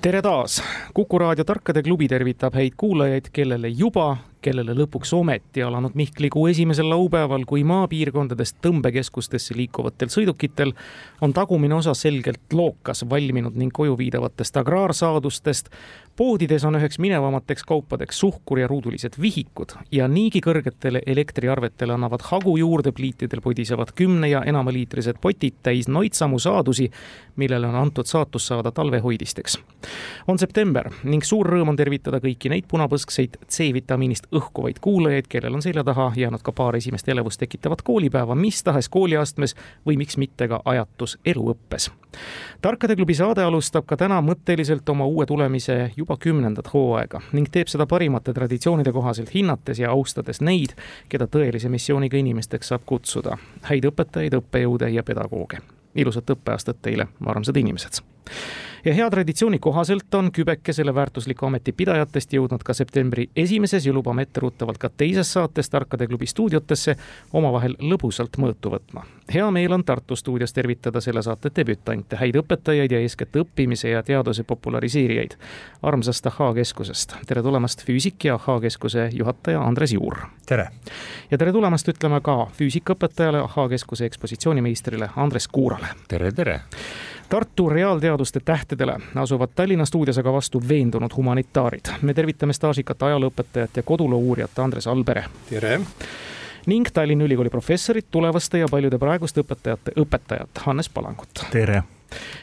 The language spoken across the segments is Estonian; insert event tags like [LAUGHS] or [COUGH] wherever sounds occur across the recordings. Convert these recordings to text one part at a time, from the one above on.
tere taas, Kuku raadio Tarkade klubi tervitab häid kuulajaid, kellele juba kellele lõpuks ometi alanud Mihklikuu esimesel laupäeval, kui maapiirkondadest tõmbekeskustesse liikuvatel sõidukitel on tagumine osa selgelt lookas valminud ning koju viidavatest agraarsaadustest. poodides on üheks minevamateks kaupadeks suhkur ja ruudulised vihikud ja niigi kõrgetele elektriarvetele annavad hagu juurde pliitidel podisevad kümne ja enamaliitrised potid täis noitsamu saadusi, millele on antud saatus saada talvehoidisteks. on september ning suur rõõm on tervitada kõiki neid punapõskseid C-vitamiinist õhkuvaid kuulajaid, kellel on selja taha jäänud ka paar esimest elevust tekitavat koolipäeva mis tahes kooliastmes või miks mitte ka ajatus eluõppes. tarkade klubi saade alustab ka täna mõtteliselt oma uue tulemise juba kümnendat hooaega ning teeb seda parimate traditsioonide kohaselt hinnates ja austades neid, keda tõelise missiooniga inimesteks saab kutsuda. häid õpetajaid, õppejõude ja pedagooge. ilusat õppeaastat teile, armsad inimesed ja hea traditsiooni kohaselt on Kübeke selle väärtusliku ameti pidajatest jõudnud ka septembri esimeses ja lubame etteruttavalt ka teises saates Tarkade klubi stuudiotesse omavahel lõbusalt mõõtu võtma. hea meel on Tartu stuudios tervitada selle saate debütante, häid õpetajaid ja eeskätt õppimise ja teaduse populariseerijaid armsast Ahhaa keskusest. tere tulemast, füüsik ja Ahhaa keskuse juhataja Andres Juur. tere! ja tere tulemast ütleme ka füüsikaõpetajale, Ahhaa keskuse ekspositsioonimeistrile Andres Kuurale. tere, tere! Tartu reaalteaduste tähtedele asuvad Tallinna stuudios aga vastu veendunud humanitaarid. me tervitame staažikat ajalooõpetajat ja koduloo uurijat Andres Albere. tere! ning Tallinna Ülikooli professorit, tulevaste ja paljude praeguste õpetajate õpetajat Hannes Palangut. tere!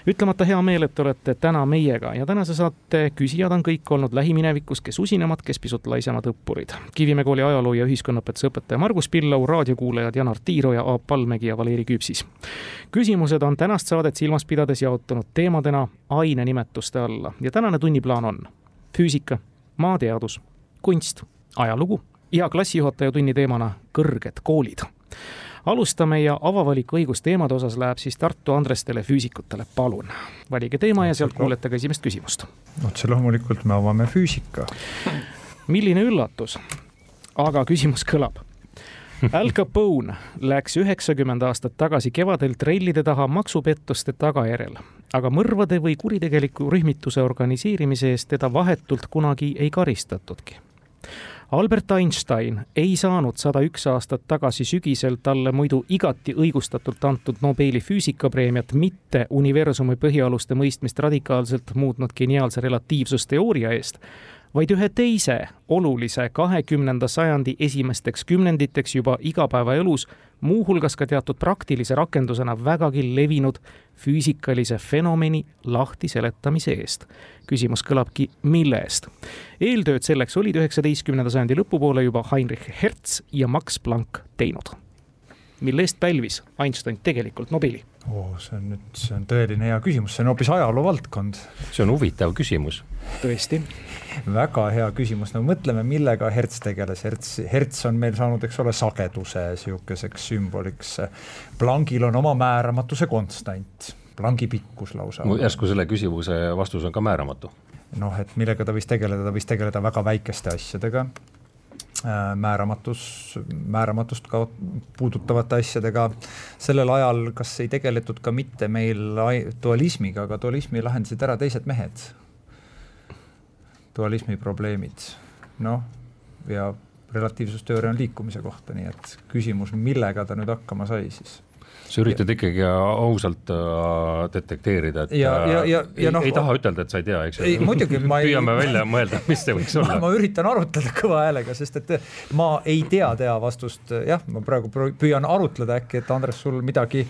Ütlemata hea meel, et olete täna meiega ja tänase saate küsijad on kõik olnud lähiminevikus, kes usinemad, kes pisut laisemad õppurid. Kivimäe kooli ajaloo ja ühiskonnaõpetuse õpetaja Margus Pillau, raadiokuulajad Janar Tiiro ja Aap Palmägi ja Valeri Küpsis. küsimused on tänast saadet silmas pidades jaotunud teemadena ainenimetuste alla ja tänane tunniplaan on füüsika, maateadus, kunst, ajalugu ja klassijuhataja tunni teemana kõrged koolid alustame ja avavaliku õigusteemade osas läheb siis Tartu Andrestele füüsikutele, palun. valige teema ja sealt kuulete ka esimest küsimust. otse loomulikult me avame füüsika. milline üllatus, aga küsimus kõlab. Al Capone läks üheksakümmend aastat tagasi kevadel trellide taha maksupettuste tagajärjel, aga mõrvade või kuritegeliku rühmituse organiseerimise eest teda vahetult kunagi ei karistatudki Albert Einstein ei saanud sada üks aastat tagasi sügisel talle muidu igati õigustatult antud Nobeli füüsikapreemiat mitte universumi põhialuste mõistmist radikaalselt muutnud geniaalse relatiivsusteooria eest, vaid ühe teise olulise kahekümnenda sajandi esimesteks kümnenditeks juba igapäevaelus, muuhulgas ka teatud praktilise rakendusena vägagi levinud füüsikalise fenomeni lahtiseletamise eest. küsimus kõlabki, mille eest? eeltööd selleks olid üheksateistkümnenda sajandi lõpupoole juba Heinrich Hertz ja Max Planck teinud. Mille eest pälvis Einstein tegelikult Nobeli? oo, see on nüüd, see on tõeline hea küsimus, see on hoopis ajaloo valdkond. see on huvitav küsimus. tõesti väga hea küsimus, no mõtleme, millega Hertz tegeles, Hertz, Hertz on meil saanud, eks ole, sageduse sihukeseks sümboliks. Planckil on oma määramatuse konstant, Plancki pikkus lausa. järsku selle küsimuse vastus on ka määramatu? noh, et millega ta võis tegeleda, ta võis tegeleda väga väikeste asjadega määramatus, määramatust ka puudutavate asjadega. sellel ajal, kas ei tegeletud ka mitte meil dualismiga, aga dualismi lahendasid ära teised mehed. Dualismi probleemid, noh, ja relatiivsusteooria on liikumise kohta, nii et küsimus, millega ta nüüd hakkama sai siis sa üritad ikkagi ausalt äh, detekteerida, et ja, ja, ja, ja ei, no, ei taha ütelda, et sa ei tea, eks ju. muidugi ma [LAUGHS] ei. püüame välja mõelda, mis see võiks olla. [LAUGHS] ma üritan arutleda kõva häälega, sest et ma ei tea tea vastust, jah, ma praegu püüan arutleda äkki, et Andres, sul midagi,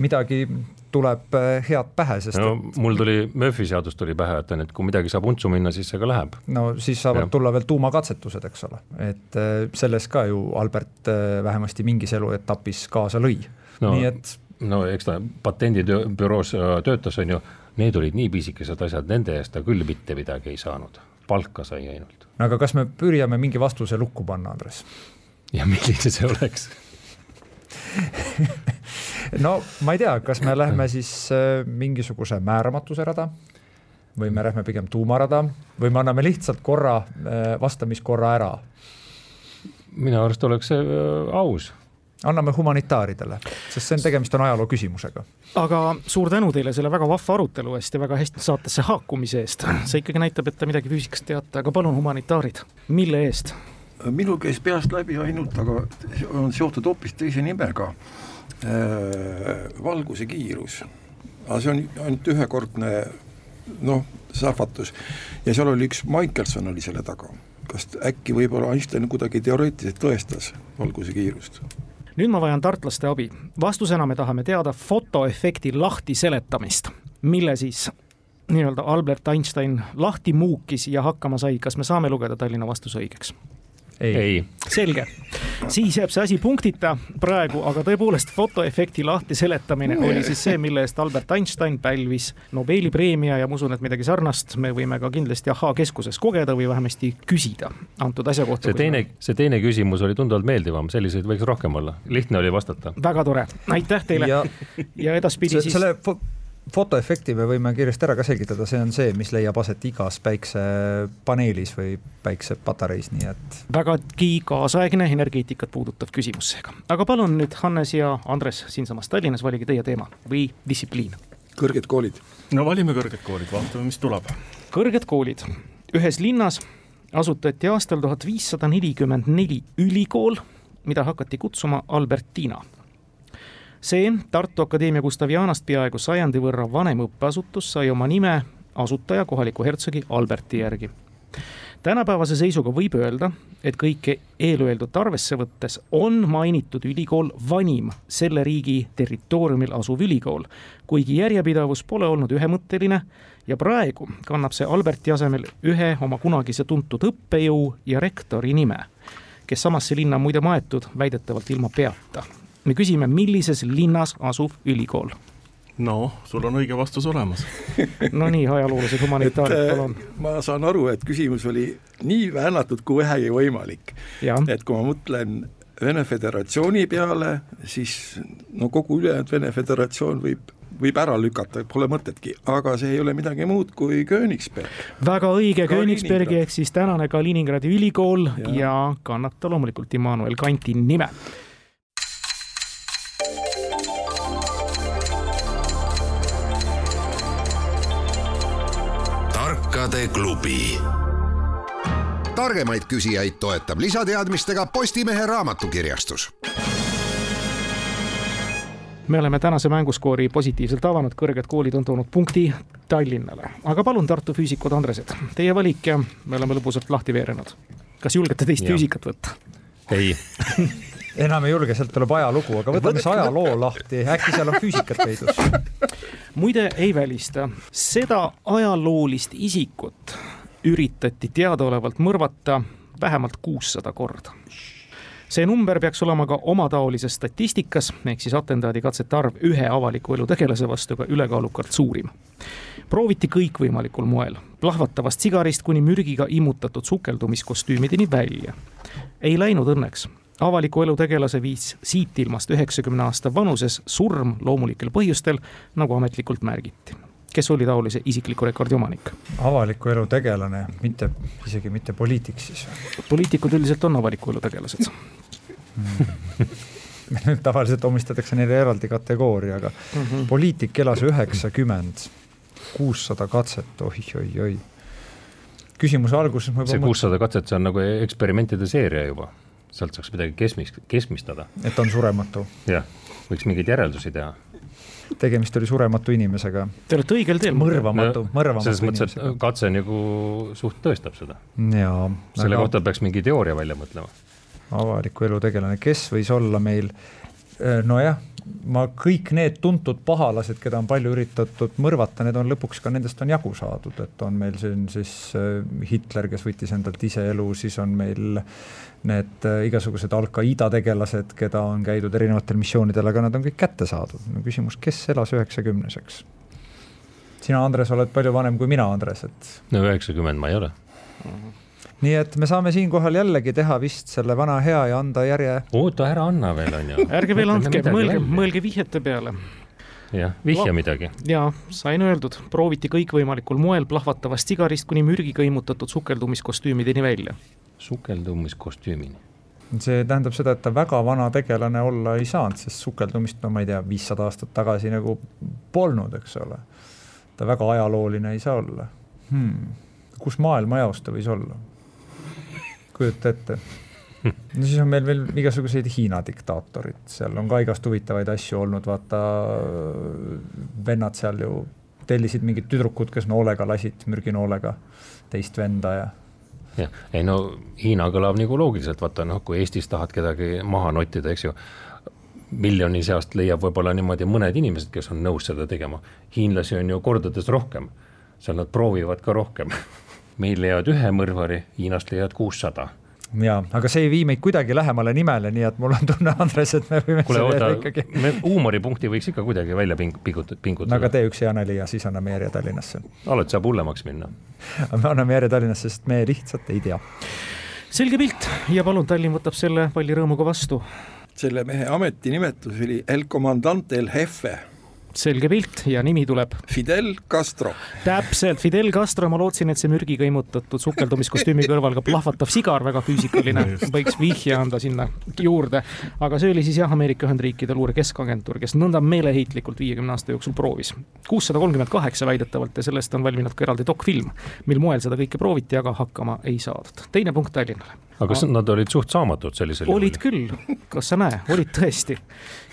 midagi tuleb äh, head pähe, sest no, et. mul tuli Murphy seadus tuli pähe, et on, et kui midagi saab untsu minna, siis see ka läheb. no siis saavad ja. tulla veel tuumakatsetused, eks ole, et äh, selles ka ju Albert äh, vähemasti mingis eluetapis kaasa lõi no,, nii et. no eks ta patendibüroos töötas, on ju, need olid nii pisikesed asjad, nende eest ta küll mitte midagi ei saanud palka sai ainult. no aga kas me püüame mingi vastuse lukku panna, Andres? ja milline see oleks [LAUGHS] no ma ei tea, kas me lähme siis äh, mingisuguse määramatuse rada või me lähme pigem tuumarada või me anname lihtsalt korra, äh, vastamiskorra ära? minu arust oleks see äh, aus anname humanitaaridele, sest see on, tegemist on ajaloo küsimusega. aga suur tänu teile selle väga vahva arutelu eest ja väga hästi saatesse haakumise eest. see ikkagi näitab, et te midagi füüsikast teate, aga palun humanitaarid, mille eest? minul käis peast läbi ainult, aga on seotud hoopis teise nimega äh,. valguse kiirus, aga see on ainult ühekordne noh, sähvatus ja seal oli üks Michelson oli selle taga kas äkki võib-olla Einstein kuidagi teoreetiliselt tõestas valguse kiirust? Nüüd ma vajan tartlaste abi. vastusena me tahame teada fotoefekti lahti seletamist, mille siis nii-öelda Albert Einstein lahti muukis ja hakkama sai, kas me saame lugeda Tallinna vastuse õigeks? Ei, ei.. selge, siis jääb see asi punktita praegu, aga tõepoolest fotoefekti lahti seletamine oli siis see, mille eest Albert Einstein pälvis Nobeli preemia ja ma usun, et midagi sarnast me võime ka kindlasti Ahhaa keskuses kogeda või vähemasti küsida antud asja kohta. see teine, see teine küsimus oli tunduvalt meeldivam, selliseid võiks rohkem olla, lihtne oli vastata. väga tore, aitäh teile ja, ja edaspidi siis. selle fotoefekti me võime kiiresti ära ka selgitada, see on see, mis leiab aset igas päiksepaneelis või päiksepatareis, nii et. vägagi kaasaegne energeetikat puudutav küsimus seega, aga palun nüüd Hannes ja Andres siinsamas Tallinnas, valige teie teema või distsipliin. kõrged koolid. no valime kõrged koolid, vaatame, mis tuleb. kõrged koolid, ühes linnas asutati aastal tuhat viissada nelikümmend neli ülikool, mida hakati kutsuma Albertina see Tartu Akadeemia Gustavianast peaaegu sajandi võrra vanem õppeasutus sai oma nime asutaja kohaliku hertsogi Alberti järgi. tänapäevase seisuga võib öelda, et kõike eelöeldut arvesse võttes on mainitud ülikool vanim selle riigi territooriumil asuv ülikool, kuigi järjepidevus pole olnud ühemõtteline ja praegu kannab see Alberti asemel ühe oma kunagise tuntud õppejõu ja rektori nime, kes samasse linna on muide maetud väidetavalt ilma peata me küsime, millises linnas asub ülikool? no sul on õige vastus olemas [LAUGHS] no nii, ajaloolased humanitaarid, äh, palun. ma saan aru, et küsimus oli nii väänatud kui vähegi võimalik. et kui ma mõtlen Vene Föderatsiooni peale, siis no kogu ülejäänud Vene Föderatsioon võib võib ära lükata, pole mõtetki, aga see ei ole midagi muud kui Königsberg. väga õige, Königsbergi ehk siis tänane Kaliningradi ülikool ja, ja kannab ta loomulikult Immanuel Kanti nime klubi. targemaid küsijaid toetab lisateadmistega Postimehe raamatukirjastus me oleme tänase mänguskoori positiivselt avanud, kõrged koolid on toonud punkti Tallinnale. aga palun, Tartu füüsikud Andresed, teie valik ja me oleme lõbusalt lahti veerenud. kas julgete teist ja. füüsikat võtta? ei [LAUGHS] enam ei julge, sealt tuleb ajalugu, aga võtame siis ajaloo lahti, äkki seal on füüsikat peidus. [LAUGHS] muide, ei välista, seda ajaloolist isikut üritati teadaolevalt mõrvata vähemalt kuussada korda. see number peaks olema ka omataolises statistikas, ehk siis atentaadikatsete arv ühe avaliku elu tegelase vastu ka ülekaalukalt suurim. prooviti kõikvõimalikul moel, plahvatavast sigarist kuni mürgiga immutatud sukeldumiskostüümideni välja. ei läinud õnneks avaliku elu tegelase viis siit ilmast üheksakümne aasta vanuses surm loomulikel põhjustel, nagu ametlikult märgiti kes oli taolise isikliku rekordi omanik? avaliku elu tegelane, mitte, isegi mitte poliitik siis? poliitikud üldiselt on avaliku elu tegelased [LAUGHS] mm. tavaliselt omistatakse neile eraldi kategooria, aga mm -hmm. poliitik elas üheksakümmend, kuussada katset oi,, oi-oi-oi. küsimuse alguses ma juba see kuussada katset, see on nagu eksperimentide seeria juba sealt saaks midagi keskmis-, keskmistada. et on surematu? jah, võiks mingeid järeldusi teha. tegemist oli surematu inimesega. Te olete õigel teel. mõrvamatu no,, mõrvamatu selles mõttes, et katse nagu suht tõestab seda. jaa. selle aga... kohta peaks mingi teooria välja mõtlema. avaliku elu tegelane, kes võis olla meil, nojah ma kõik need tuntud pahalased, keda on palju üritatud mõrvata, need on lõpuks ka nendest on jagu saadud, et on meil siin siis äh, Hitler, kes võttis endalt ise elu, siis on meil need äh, igasugused Al-Qaeda tegelased, keda on käidud erinevatel missioonidel, aga nad on kõik kätte saadud. no küsimus, kes elas üheksakümneseks? sina, Andres, oled palju vanem kui mina, Andres, et. no üheksakümmend ma ei ole nii et me saame siinkohal jällegi teha vist selle vana hea ja anda järje. oota, ära anna veel, on ju. [LAUGHS] ärge veel andke, mõelge, mõelge vihjete peale. jah, vihja midagi. ja sain öeldud, prooviti kõikvõimalikul moel plahvatavast sigarist kuni mürgiga immutatud sukeldumiskostüümideni välja. sukeldumiskostüümini? see tähendab seda, et ta väga vana tegelane olla ei saanud, sest sukeldumist, no ma ei tea, viissada aastat tagasi nagu polnud, eks ole. ta väga ajalooline ei saa olla hmm.. kus maailmajaos ta võis olla? Kujuta ette. no siis on meil veel igasuguseid Hiina diktaatorid, seal on ka igast huvitavaid asju olnud, vaata vennad seal ju tellisid mingid tüdrukud, kes noolega lasid, mürginoolega teist venda ja jah, ei no Hiina kõlab nagu loogiliselt, vaata noh, kui Eestis tahad kedagi maha nottida, eks ju, miljoni seast leiab võib-olla niimoodi mõned inimesed, kes on nõus seda tegema. hiinlasi on ju kordades rohkem, seal nad proovivad ka rohkem [LAUGHS] meil leiavad ühe mõrvari, Hiinast leiavad kuussada jaa, aga see ei vii meid kuidagi lähemale nimele, nii et mul on tunne, Andres, et me võime kuule, oota, ikkagi... me huumoripunkti võiks ikka kuidagi välja ping-, pingutada, pingutada. no aga tee üks hea nali ja siis anname järje Tallinnasse. alati saab hullemaks minna. me anname järje Tallinnasse, sest me lihtsalt ei tea. selge pilt ja palun, Tallinn võtab selle palli rõõmuga vastu. selle mehe ametinimetus oli El Comandante El Jefe selge pilt ja nimi tuleb. Fidel Castro. täpselt, Fidel Castro, ma lootsin, et see mürgiga immutatud sukeldumiskostüümi kõrval ka plahvatav sigar, väga füüsikaline, võiks vihje anda sinna juurde. aga see oli siis jah, Ameerika Ühendriikide luure keskagentuur, kes nõnda meeleheitlikult viiekümne aasta jooksul proovis. kuussada kolmkümmend kaheksa väidetavalt ja sellest on valminud ka eraldi dokfilm, mil moel seda kõike prooviti, aga hakkama ei saadud. teine punkt Tallinnale aga kas nad olid suht saamatud sellisel juhul? olid küll, kas sa näe, olid tõesti.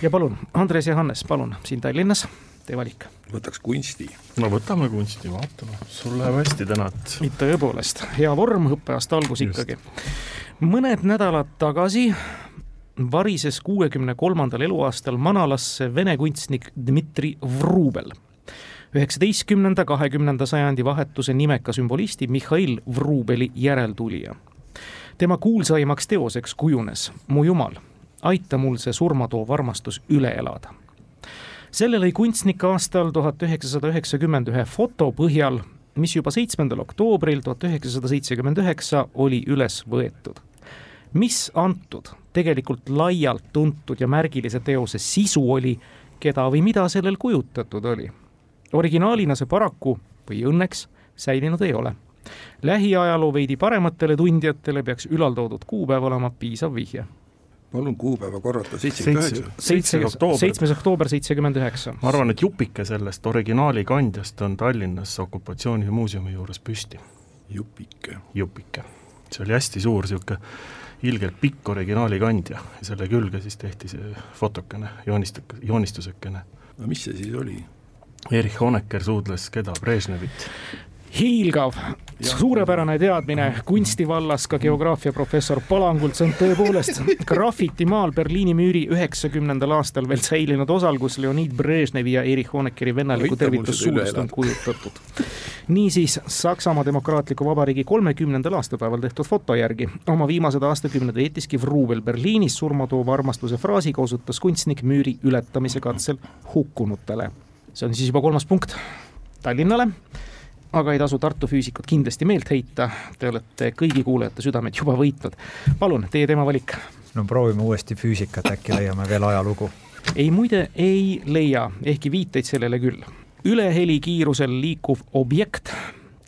ja palun, Andres ja Hannes, palun, siin Tallinnas, tee valik. võtaks kunsti. no võtame kunsti, vaatame, sul läheb hästi täna, tõepoolest, hea vorm, õppeaasta algus ikkagi. mõned nädalad tagasi varises kuuekümne kolmandal eluaastal manalasse vene kunstnik Dmitri Vrubel üheksateistkümnenda, kahekümnenda sajandi vahetuse nimeka sümbolisti Mihhail Vrubeli järeltulija tema kuulsaimaks teoseks kujunes Mu jumal, aita mul see surmatoov armastus üle elada. selle lõi kunstnik aastal tuhat üheksasada üheksakümmend ühe foto põhjal, mis juba seitsmendal oktoobril tuhat üheksasada seitsekümmend üheksa oli üles võetud. mis antud tegelikult laialt tuntud ja märgilise teose sisu oli, keda või mida sellel kujutatud oli? originaalina see paraku või õnneks säilinud ei ole lähiajaloo veidi parematele tundjatele peaks ülaltoodud kuupäev olema piisav vihje palun kuupäeva korrata, seitsekümmend üheksa. seitsmes oktoober. seitsmes oktoober seitsekümmend üheksa. ma arvan, et jupike sellest originaali kandjast on Tallinnas okupatsioonimuuseumi juures püsti. jupike. jupike, see oli hästi suur niisugune ilgelt pikk originaali kandja ja selle külge siis tehti see fotokene, joonistuk-, joonistusekene. no mis see siis oli? Erich Honecker suudles keda, Brežnevit? Hiilgav, suurepärane teadmine kunstivallas ka geograafiaprofessor Palangult, see on tõepoolest grafitimaal Berliini müüri üheksakümnendal aastal veel säilinud osal, kus Leonid Brežnevi ja Erich Honeckeri vennalikku tervitussuust on kujutatud. niisiis Saksamaa Demokraatliku Vabariigi kolmekümnendal aastapäeval tehtud foto järgi. Oma viimased aastakümned veetiski Vrubel Berliinis surmatoova armastuse fraasiga osutas kunstnik müüri ületamise katsel hukkunutele. see on siis juba kolmas punkt. Tallinnale aga ei tasu Tartu füüsikut kindlasti meelt heita. Te olete kõigi kuulajate südamed juba võitnud. palun, teie teema valik. no proovime uuesti füüsikat, äkki leiame veel ajalugu. ei, muide ei leia, ehkki viiteid sellele küll. ülehelikiirusel liikuv objekt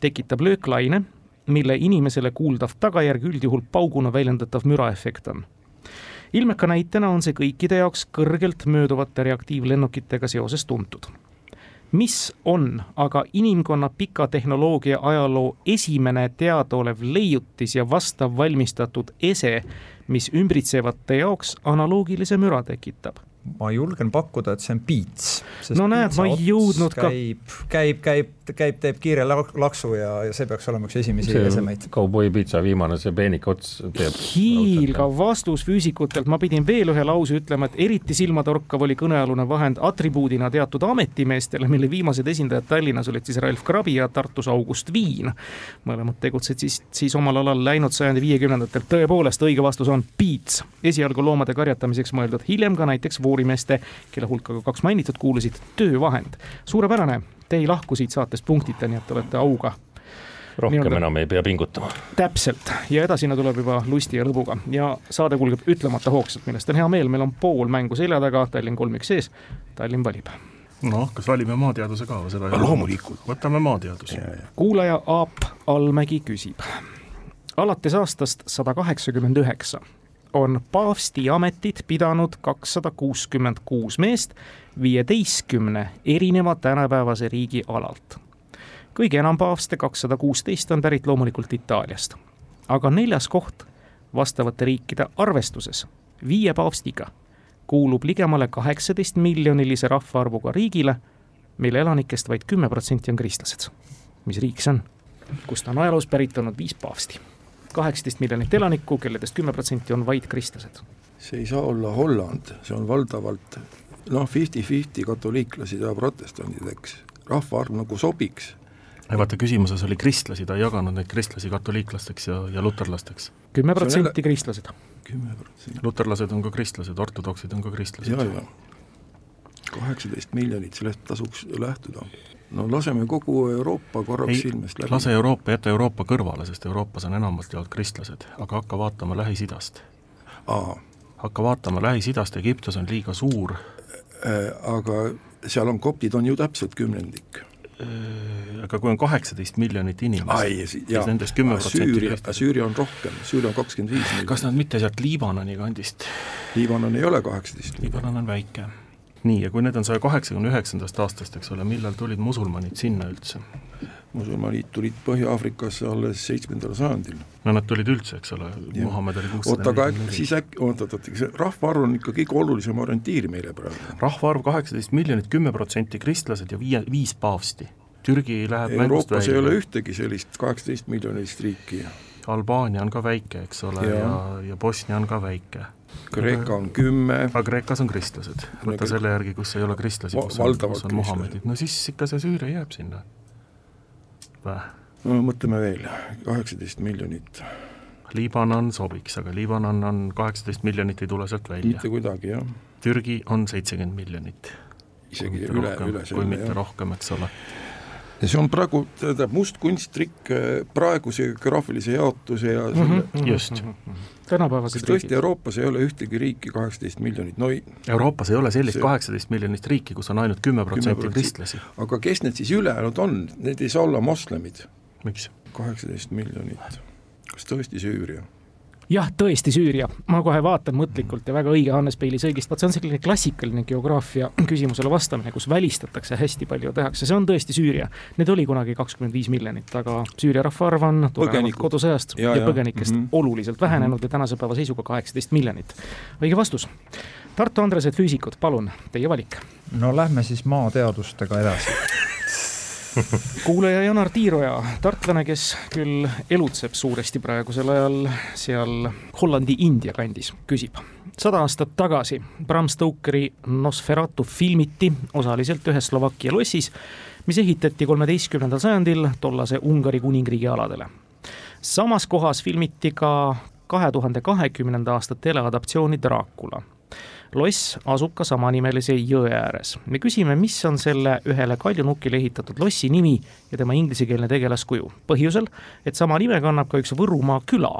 tekitab lööklaine, mille inimesele kuuldav tagajärg üldjuhul pauguna väljendatav müraefekt on ilmeka näitena on see kõikide jaoks kõrgelt mööduvate reaktiivlennukitega seoses tuntud mis on aga inimkonna pika tehnoloogia ajaloo esimene teadaolev leiutis ja vastav valmistatud ese, mis ümbritsevate jaoks analoogilise müra tekitab ma julgen pakkuda, et see on piits. no näed, ma ei jõudnud ka. käib, käib, käib, käib, teeb kiire laksu ja, ja see peaks olema üks esimesi esemeid. kauboi pitsa viimane, see peenik ots teeb. hiilgav vastus füüsikutelt, ma pidin veel ühe lause ütlema, et eriti silmatorkav oli kõnealune vahend atribuudina teatud ametimeestele, mille viimased esindajad Tallinnas olid siis Ralf Krabi ja Tartus August Viin. mõlemad tegutsesid siis, siis omal alal läinud sajandi viiekümnendatel, tõepoolest õige vastus on piits, esialgu loomade karjatamiseks mõeldud, hiljem ka näiteks koorimeeste, kelle hulka ka kaks mainitud kuulusid, töövahend. suurepärane, te ei lahku siit saatest punktita, nii et olete auga rohkem Nii-öelda- enam ei pea pingutama. täpselt ja edasine tuleb juba lusti ja lõbuga ja saade kulgeb ütlemata hoogsalt, millest on hea meel, meil on pool mängu selja taga, Tallinn kolmik sees, Tallinn valib. noh, kas valime maateaduse ka või seda ei ole? loomulikult. võtame maateaduse. kuulaja Aap Almägi küsib. alates aastast sada kaheksakümmend üheksa on paavsti ametit pidanud kakssada kuuskümmend kuus meest viieteistkümne erineva tänapäevase riigi alalt. kõige enam paavste, kakssada kuusteist, on pärit loomulikult Itaaliast. aga neljas koht vastavate riikide arvestuses viie paavstiga kuulub ligemale kaheksateist miljonilise rahvaarvuga riigile, mille elanikest vaid kümme protsenti on kristlased. mis riik see on? kust on ajaloos pärit olnud viis paavsti. Kaheksateist miljonit elanikku, kelledest kümme protsenti on vaid kristlased. see ei saa olla Holland, see on valdavalt noh, fifty-fifty katoliiklased ja protestandid, eks. rahvaarv nagu sobiks. vaata, küsimuses oli kristlasi, ta ei jaganud neid kristlasi katoliiklasteks ja, ja luterlasteks. kümme protsenti kristlased. kümme protsenti. luterlased on ka kristlased, ortodoksid on ka kristlased ja, ja kaheksateist miljonit, sellest tasuks lähtuda. No laseme kogu Euroopa korraks ei silmest, läbi. lase Euroopa, jäta Euroopa kõrvale, sest Euroopas on enamalt jaolt kristlased, aga hakka vaatama Lähis-Idast. hakka vaatama Lähis-Idast, Egiptus on liiga suur, äh, aga seal on koptid on ju täpselt kümnendik. aga kui on kaheksateist miljonit inimest ja nendest kümme protsenti Süüria on rohkem, Süüria on kakskümmend viis miljonit. kas nad mitte sealt Liibanoni kandist, Liibanon ei ole kaheksateist miljonit. Liibanon on väike nii, ja kui need on saja kaheksakümne üheksandast aastast, eks ole, millal tulid musulmanid sinna üldse? musulmanid tulid Põhja-Aafrikasse alles seitsmendal sajandil. no nad tulid üldse, eks ole. Muhamed oli oota, kuussada aga äkki siis äkki, oot, oot, oot, see rahvaarv on ikka kõige olulisem orientiir meile praegu. rahvaarv kaheksateist miljonit, kümme protsenti kristlased ja viie, viis paavsti. Türgi läheb Euroopas ei ole ühtegi sellist kaheksateist miljonilist riiki. Albaania on ka väike, eks ole, Jaa. ja, ja Bosnia on ka väike. Kreeka on kümme, aga Kreekas on kristlased, võta Kre- selle järgi, kus ei ole kristlasi, kus on, kus on Muhamedid, no siis ikka see Süüria jääb sinna. no mõtleme veel, kaheksateist miljonit, Liibanon sobiks, aga Liibanon on kaheksateist miljonit, ei tule sealt välja mitte. kuidagi jah, Türgi on seitsekümmend miljonit. isegi üle, üle kui selle mitte jah. rohkem, eks ole. Ja see on praegu, tähendab must kunsttrikk eh, praeguse geograafilise jaotuse ja selle mm, -hmm. Just.. tänapäevased kas tõesti riigid. Euroopas ei ole ühtegi riiki kaheksateist miljonit, no ei, Euroopas ei ole sellist See- kaheksateist miljonist riiki, kus on ainult kümme protsenti 10%. kristlasi. aga kes need siis ülejäänud on, need ei saa olla moslemid, miks? kaheksateist miljonit, kas tõesti Süüria? jah, tõesti Süüria, ma kohe vaatan mõtlikult ja väga õige Hannes Peilis õigesti, vot see on selline klassikaline geograafia küsimusele vastamine, kus välistatakse hästi palju, tehakse, see on tõesti Süüria. Need oli kunagi kakskümmend viis miljonit, aga Süüria rahvaarv on tulenevalt kodusõjast ja, Ja, põgenikest mm. -hmm. oluliselt vähenenud ja tänase päeva seisuga kaheksateist miljonit. õige vastus. Tartu Andresed füüsikud, palun, teie valik. no lähme siis maateadustega edasi. [LAUGHS] [LAUGHS] kuulaja Janar Tiiroja, tartlane, kes küll elutseb suuresti praegusel ajal seal Hollandi-India kandis, küsib. sada aastat tagasi Bram Stokeri Nosferatu filmiti osaliselt ühes Slovakkia lossis, mis ehitati kolmeteistkümnendal sajandil tollase Ungari kuningriigi aladele. samas kohas filmiti ka kahe tuhande kahekümnenda aasta teleadaptsiooni Dracula loss asub ka samanimelise jõe ääres. me küsime, mis on selle ühele kaljunukile ehitatud lossi nimi ja tema inglisekeelne tegelaskuju. põhjusel, et sama nime kannab ka üks Võrumaa küla,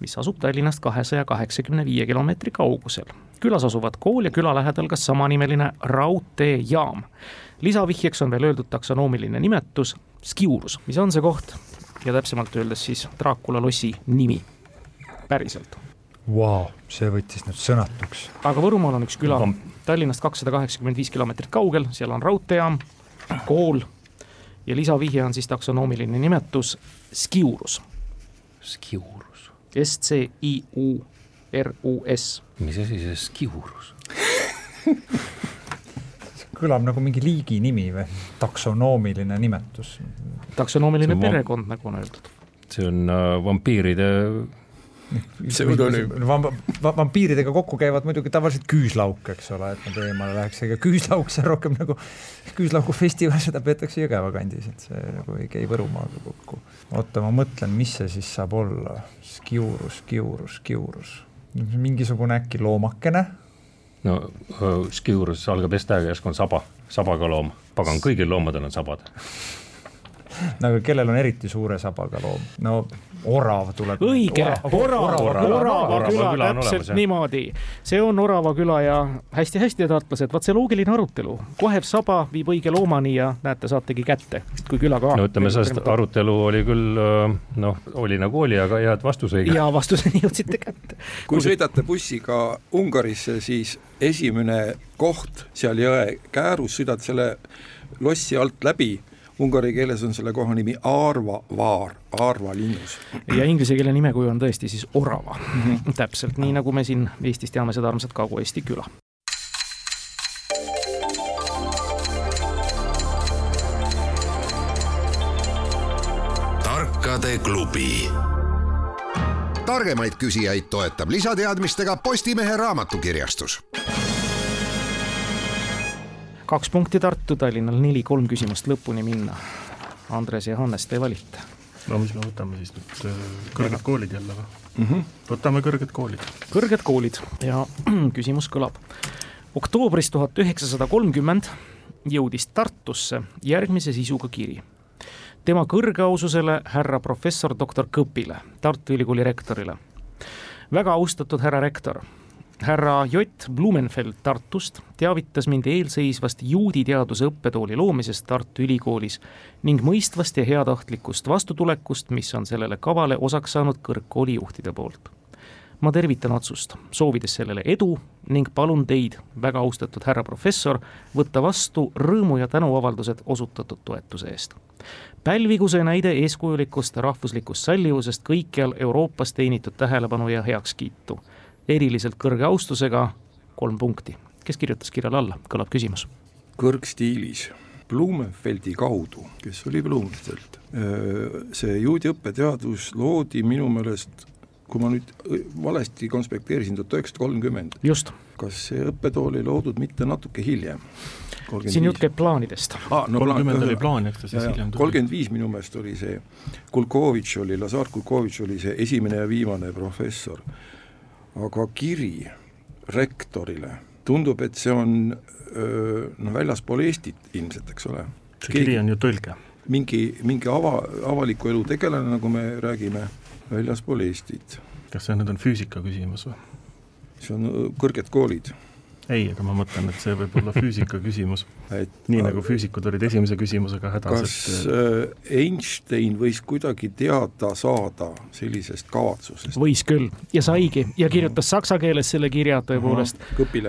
mis asub Tallinnast kahesaja kaheksakümne viie kilomeetri kaugusel. külas asuvad kool ja küla lähedal ka samanimeline raudteejaam. lisavihjeks on veel öeldud taksonoomiline nimetus Skiurus, mis on see koht ja täpsemalt öeldes siis Dracula lossi nimi päriselt Vau, see võttis nüüd sõnatuks. aga Võrumaal on üks küla Tallinnast kakssada kaheksakümmend viis kilomeetrit kaugel, seal on raudteejaam, kool ja lisavihje on siis taksonoomiline nimetus Skiurus, Skiurus, S-C-I-U-R-U-S. mis asi see Skiurus? [LAUGHS] kõlab nagu mingi liigi nimi või taksonoomiline nimetus. taksonoomiline perekond, nagu on öeldud. see on äh, vampiiride vampiiridega kokku käivad muidugi tavaliselt küüslauk, eks ole, et nad eemale läheks, ega küüslauk, see on rohkem nagu küüslaugu festival, seda peetakse Jõgeva kandis, et see nagu ei käi Võrumaaga kokku. oota, ma mõtlen, mis see siis saab olla, skiurus, skiurus, skiurus, mingisugune äkki loomakene, no Skiurus algab S-tähega, järsku on saba, sabaga loom, pagan, kõigil loomadel on sabad. nagu kellel on eriti suure sabaga loom, no orav tuleb. õige, Orava, Orava küla, täpselt niimoodi. see on Orava küla ja hästi-hästi, tartlased, vaat see loogiline arutelu. kohev saba viib õige loomani ja näete, saategi kätte, kui küla ka. no ütleme, sellest arutelu oli küll noh, oli nagu oli, aga head vastus õige. ja vastuseni [LAUGHS] jõudsite kätte. kui sõidate bussiga Ungarisse, siis esimene koht seal jõe käärus, sõidad selle lossi alt läbi ungari keeles on selle koha nimi Aarva vaar, Aarva linnus. ja inglise keele nimekuju on tõesti siis Orava mm, -hmm. täpselt nii, nagu me siin Eestis teame seda armsat Kagu-Eesti küla. tarkade klubi targemaid küsijaid toetab lisateadmistega Postimehe raamatukirjastus kaks punkti Tartu, Tallinnal neli, kolm küsimust lõpuni minna. Andres ja Hannes, te valite. no mis me võtame siis nüüd, äh, kõrged koolid jälle või mm? -hmm. võtame kõrged koolid. kõrged koolid ja [CLEARS THROAT] küsimus kõlab. oktoobris tuhat üheksasada kolmkümmend jõudis Tartusse järgmise sisuga kiri. tema kõrgeaususele härra professor doktor Kõpile, Tartu Ülikooli rektorile. väga austatud härra rektor härra Jott Blumenfeld Tartust teavitas mind eelseisvast juudi teaduse õppetooli loomisest Tartu Ülikoolis ning mõistvast ja heatahtlikust vastutulekust, mis on sellele kavale osaks saanud kõrgkooli juhtide poolt. ma tervitan otsust, soovides sellele edu ning palun teid, väga austatud härra professor, võtta vastu rõõmu ja tänuavaldused osutatud toetuse eest. Pälvigu see näide eeskujulikust rahvuslikust sallivusest kõikjal Euroopas teenitud tähelepanu ja heakskiitu eriliselt kõrge austusega kolm punkti. kes kirjutas kirjale alla, kõlab küsimus. kõrgstiilis Blumenfeldi kaudu, kes oli Blumenfeld. see juudi õppeteadus loodi minu meelest, kui ma nüüd valesti konspekteerisin, tuhat üheksasada kolmkümmend. just. kas see õppetool ei loodud mitte natuke hiljem? siin jutt käib plaanidest ah,. No, kolmkümmend oli plaan, eks ta siis hiljem tuli. kolmkümmend viis minu meelest oli see, Kulkovitš oli, Lazar Kulkovitš oli see esimene ja viimane professor aga kiri rektorile, tundub, et see on noh, väljaspool Eestit ilmselt, eks ole. see kiri on ju tõlge. mingi, mingi ava, avaliku elu tegelane, nagu me räägime, väljaspool Eestit. kas see nüüd on füüsika küsimus või? see on kõrged koolid ei, aga ma mõtlen, et see võib olla füüsika küsimus. nii nagu füüsikud olid esimese küsimusega hädas. kas et... Äh, Einstein võis kuidagi teada saada sellisest kavatsusest? võis küll ja saigi ja kirjutas saksa keeles selle kirja tõepoolest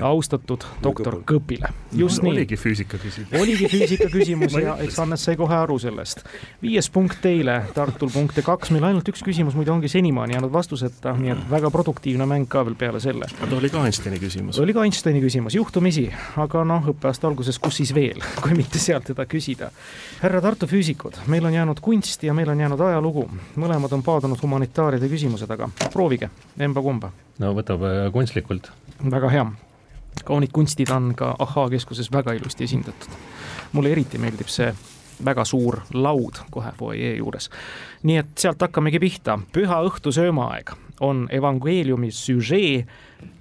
austatud doktor Kõpile. just no, nii. oligi füüsika küsimus. oligi füüsika küsimus [LAUGHS] ja eks Hannes sai kohe aru sellest. viies punkt teile, Tartul punkte kaks, meil ainult üks küsimus muidu ongi senimaani jäänud vastuseta, nii et väga produktiivne mäng ka veel peale selle. aga oli ka Einsteini küsimus? oli ka Einsteini küsimus, juhtumisi, aga noh, õppeaasta alguses, kus siis veel, [LAUGHS] kui mitte sealt teda küsida. härra Tartu füüsikud, meil on jäänud kunst ja meil on jäänud ajalugu, mõlemad on paadunud humanitaaride küsimused, aga proovige, emba-kumba. no võtab äh, kunstlikult. väga hea, kaunid kunstid on ka Ahhaa keskuses väga ilusti esindatud. mulle eriti meeldib see väga suur laud kohe fuajee juures. nii et sealt hakkamegi pihta, püha õhtu söömaaeg on evangeeliumi süžee,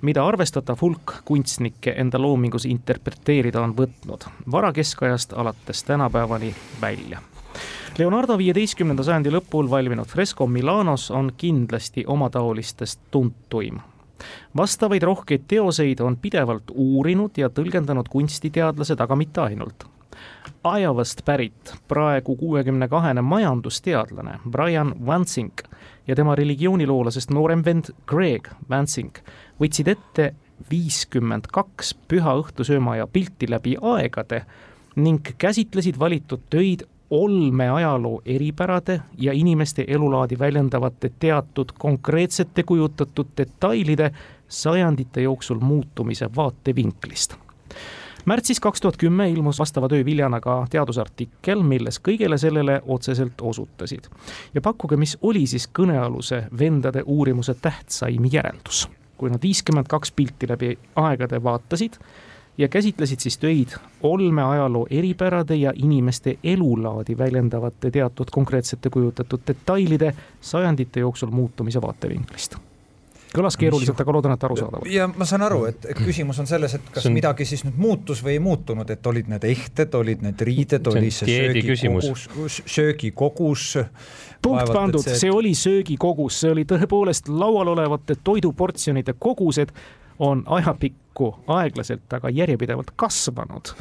mida arvestatav hulk kunstnikke enda loomingus interpreteerida on võtnud varakeskajast alates tänapäevani välja. Leonardo viieteistkümnenda sajandi lõpul valminud fresko Milanos on kindlasti omataolistest tuntuim vastavaid rohkeid teoseid on pidevalt uurinud ja tõlgendanud kunstiteadlased, aga mitte ainult. Iowast pärit praegu kuuekümne kahene majandusteadlane Brian Wansink ja tema religiooniloolasest noorem vend Greg Wansink võtsid ette viiskümmend kaks püha õhtusöömaja pilti läbi aegade ning käsitlesid valitud töid olmeajaloo eripärade ja inimeste elulaadi väljendavate teatud konkreetsete kujutatud detailide sajandite jooksul muutumise vaatevinklist märtsis kaks tuhat kümme ilmus vastava töö viljana ka teadusartikkel, milles kõigele sellele otseselt osutasid. ja pakkuge, mis oli siis kõnealuse vendade uurimuse tähtsaim järeldus. Kui nad viiskümmend kaks pilti läbi aegade vaatasid ja käsitlesid siis töid olmeajaloo eripärade ja inimeste elulaadi väljendavate teatud konkreetsete kujutatud detailide sajandite jooksul muutumise vaatevinklist kõlas keeruliselt, aga loodan, et arusaadavalt. ja ma saan aru, et küsimus on selles, et kas on... midagi siis nüüd muutus või ei muutunud, et olid need ehted, olid need riided, oli see söögikogus, söögikogus. punkt pandud, see... see oli söögikogus, see oli tõepoolest laual olevate toiduportsjonide kogused on ajapikku aeglaselt, aga järjepidevalt kasvanud.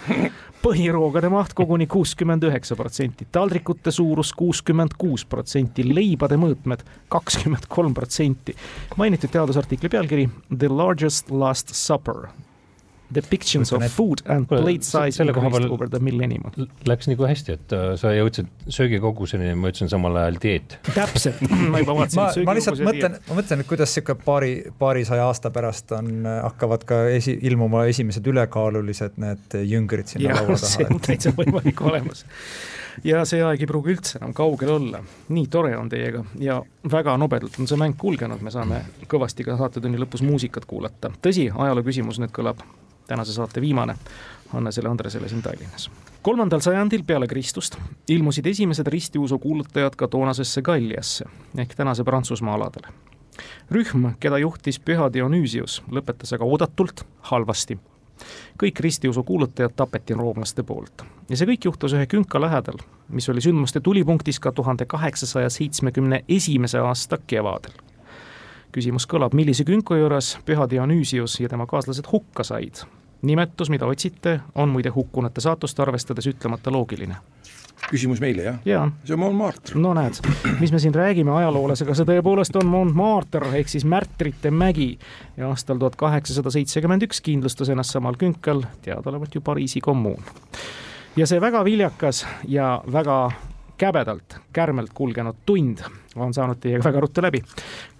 Põhiroogade maht koguni kuuskümmend üheksa protsenti, taldrikute suurus kuuskümmend kuus protsenti, leibade mõõtmed kakskümmend kolm protsenti. mainitud teadusartikli pealkiri The largest last supper depictions of food and plate size selle koha peal over the millennium. Läks nagu hästi, et äh, sa jõudsid söögikoguseni, ma ütlesin samal ajal dieet. täpselt, [LAUGHS] ma juba vaatasin. ma lihtsalt mõtlen, ma mõtlen, et kuidas sihuke paari, paarisaja aasta pärast on, hakkavad ka esi, ilmuma esimesed ülekaalulised need jüngrid sinna laua taha. see on täitsa võimalik olemas ja see aeg ei pruugi üldse enam kaugel olla. nii tore on teiega ja väga nobedalt on see mäng kulgenud, me saame kõvasti ka saatetunni lõpus muusikat kuulata. tõsi, ajaloo küsimus nüüd kõlab tänase saate viimane Hannesele Andresele siin Tallinnas. kolmandal sajandil peale Kristust ilmusid esimesed ristiusu kuulutajad ka toonasesse Galliasse ehk tänase Prantsusmaa aladele. rühm, keda juhtis püha Dionüüsius, lõpetas aga oodatult halvasti. kõik ristiusu kuulutajad tapeti roomlaste poolt ja see kõik juhtus ühe künka lähedal, mis oli sündmuste tulipunktis ka tuhande kaheksasaja seitsmekümne esimese aasta kevadel küsimus kõlab, millise künka juures püha Dionüüsius ja tema kaaslased hukka said nimetus, mida otsite, on muide hukkunute saatust arvestades ütlemata loogiline küsimus meile, jah ja.? see on Montmartre. no näed, mis me siin räägime ajaloolasega, see tõepoolest on Montmartre ehk siis märtrite mägi ja aastal tuhat kaheksasada seitsekümmend üks kindlustas ennast samal künkal teadaolevalt ju Pariisi kommuun. ja see väga viljakas ja väga käbedalt, kärmelt kulgenud tund on saanud teiega väga ruttu läbi.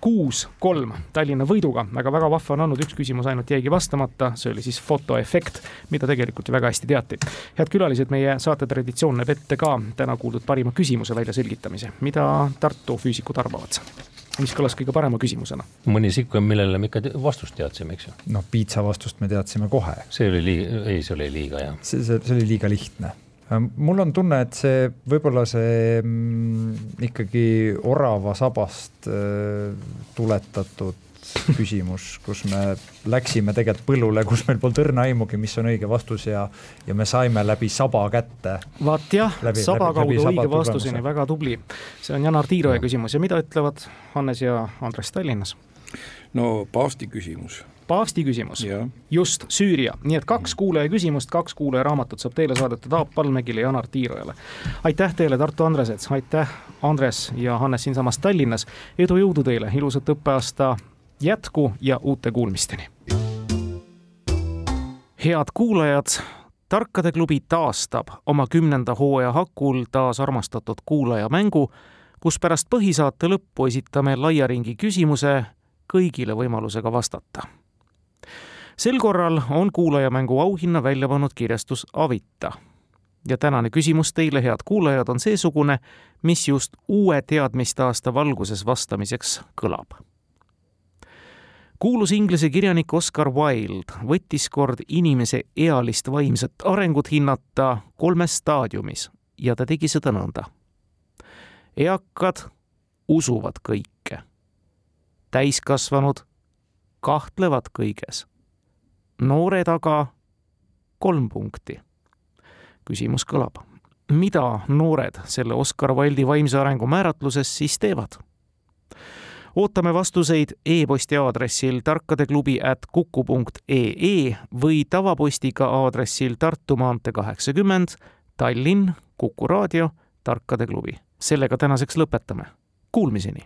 kuus, kolm Tallinna võiduga, aga väga vahva on olnud, üks küsimus ainult jäigi vastamata, see oli siis fotoefekt, mida tegelikult ju väga hästi teati. head külalised, meie saate traditsioon näeb ette ka täna kuuldud parima küsimuse väljaselgitamise, mida Tartu füüsikud arvavad mis kõlas kõige parema küsimusena? mõni sihuke, millele me ikka vastust teadsime, eks ju? noh, piitsa vastust me teadsime kohe. see oli liiga, ei, see oli liiga jah. see, see, see oli liiga lihtne mul on tunne, et see võib-olla see mm, ikkagi orava sabast äh, tuletatud [LAUGHS] küsimus, kus me läksime tegelikult põllule, kus meil polnud õrna aimugi, mis on õige vastus ja, ja me saime läbi saba kätte. vaat jah, saba kaudu õige vastuseni, väga tubli. see on Janar Tiiroja küsimus ja mida ütlevad Hannes ja Andres Tallinnas? no paavsti küsimus paavsti küsimus, just Süüria, nii et kaks kuulaja küsimust, kaks kuulaja raamatut saab teile saadetud Aap Palmegile ja Janar Tiirojale. aitäh teile, Tartu Andresed, aitäh, Andres ja Hannes siinsamas Tallinnas. edu, jõudu teile, ilusat õppeaasta jätku ja uute kuulmisteni. head kuulajad tarkade klubi taastab oma kümnenda hooaja hakul taas armastatud kuulajamängu, kus pärast põhisaate lõppu esitame laia ringi küsimuse kõigile võimalusega vastata sel korral on kuulajamängu auhinna välja pannud kirjastus Avita. ja tänane küsimus teile, head kuulajad, on seesugune, mis just uue teadmisteaasta valguses vastamiseks kõlab. kuulus inglise kirjanik Oscar Wilde võttis kord inimese ealist vaimset arengut hinnata kolmes staadiumis ja ta tegi seda nõnda. eakad usuvad kõike. täiskasvanud kahtlevad kõiges noore taga kolm punkti. küsimus kõlab, mida noored selle Oscar Wilde'i vaimse arengu määratluses siis teevad? ootame vastuseid e-posti aadressil tarkadeklubi at kuku punkt ee või tavapostiga aadressil Tartu maantee kaheksakümmend, Tallinn, Kuku raadio, Tarkade klubi. sellega tänaseks lõpetame. Kuulmiseni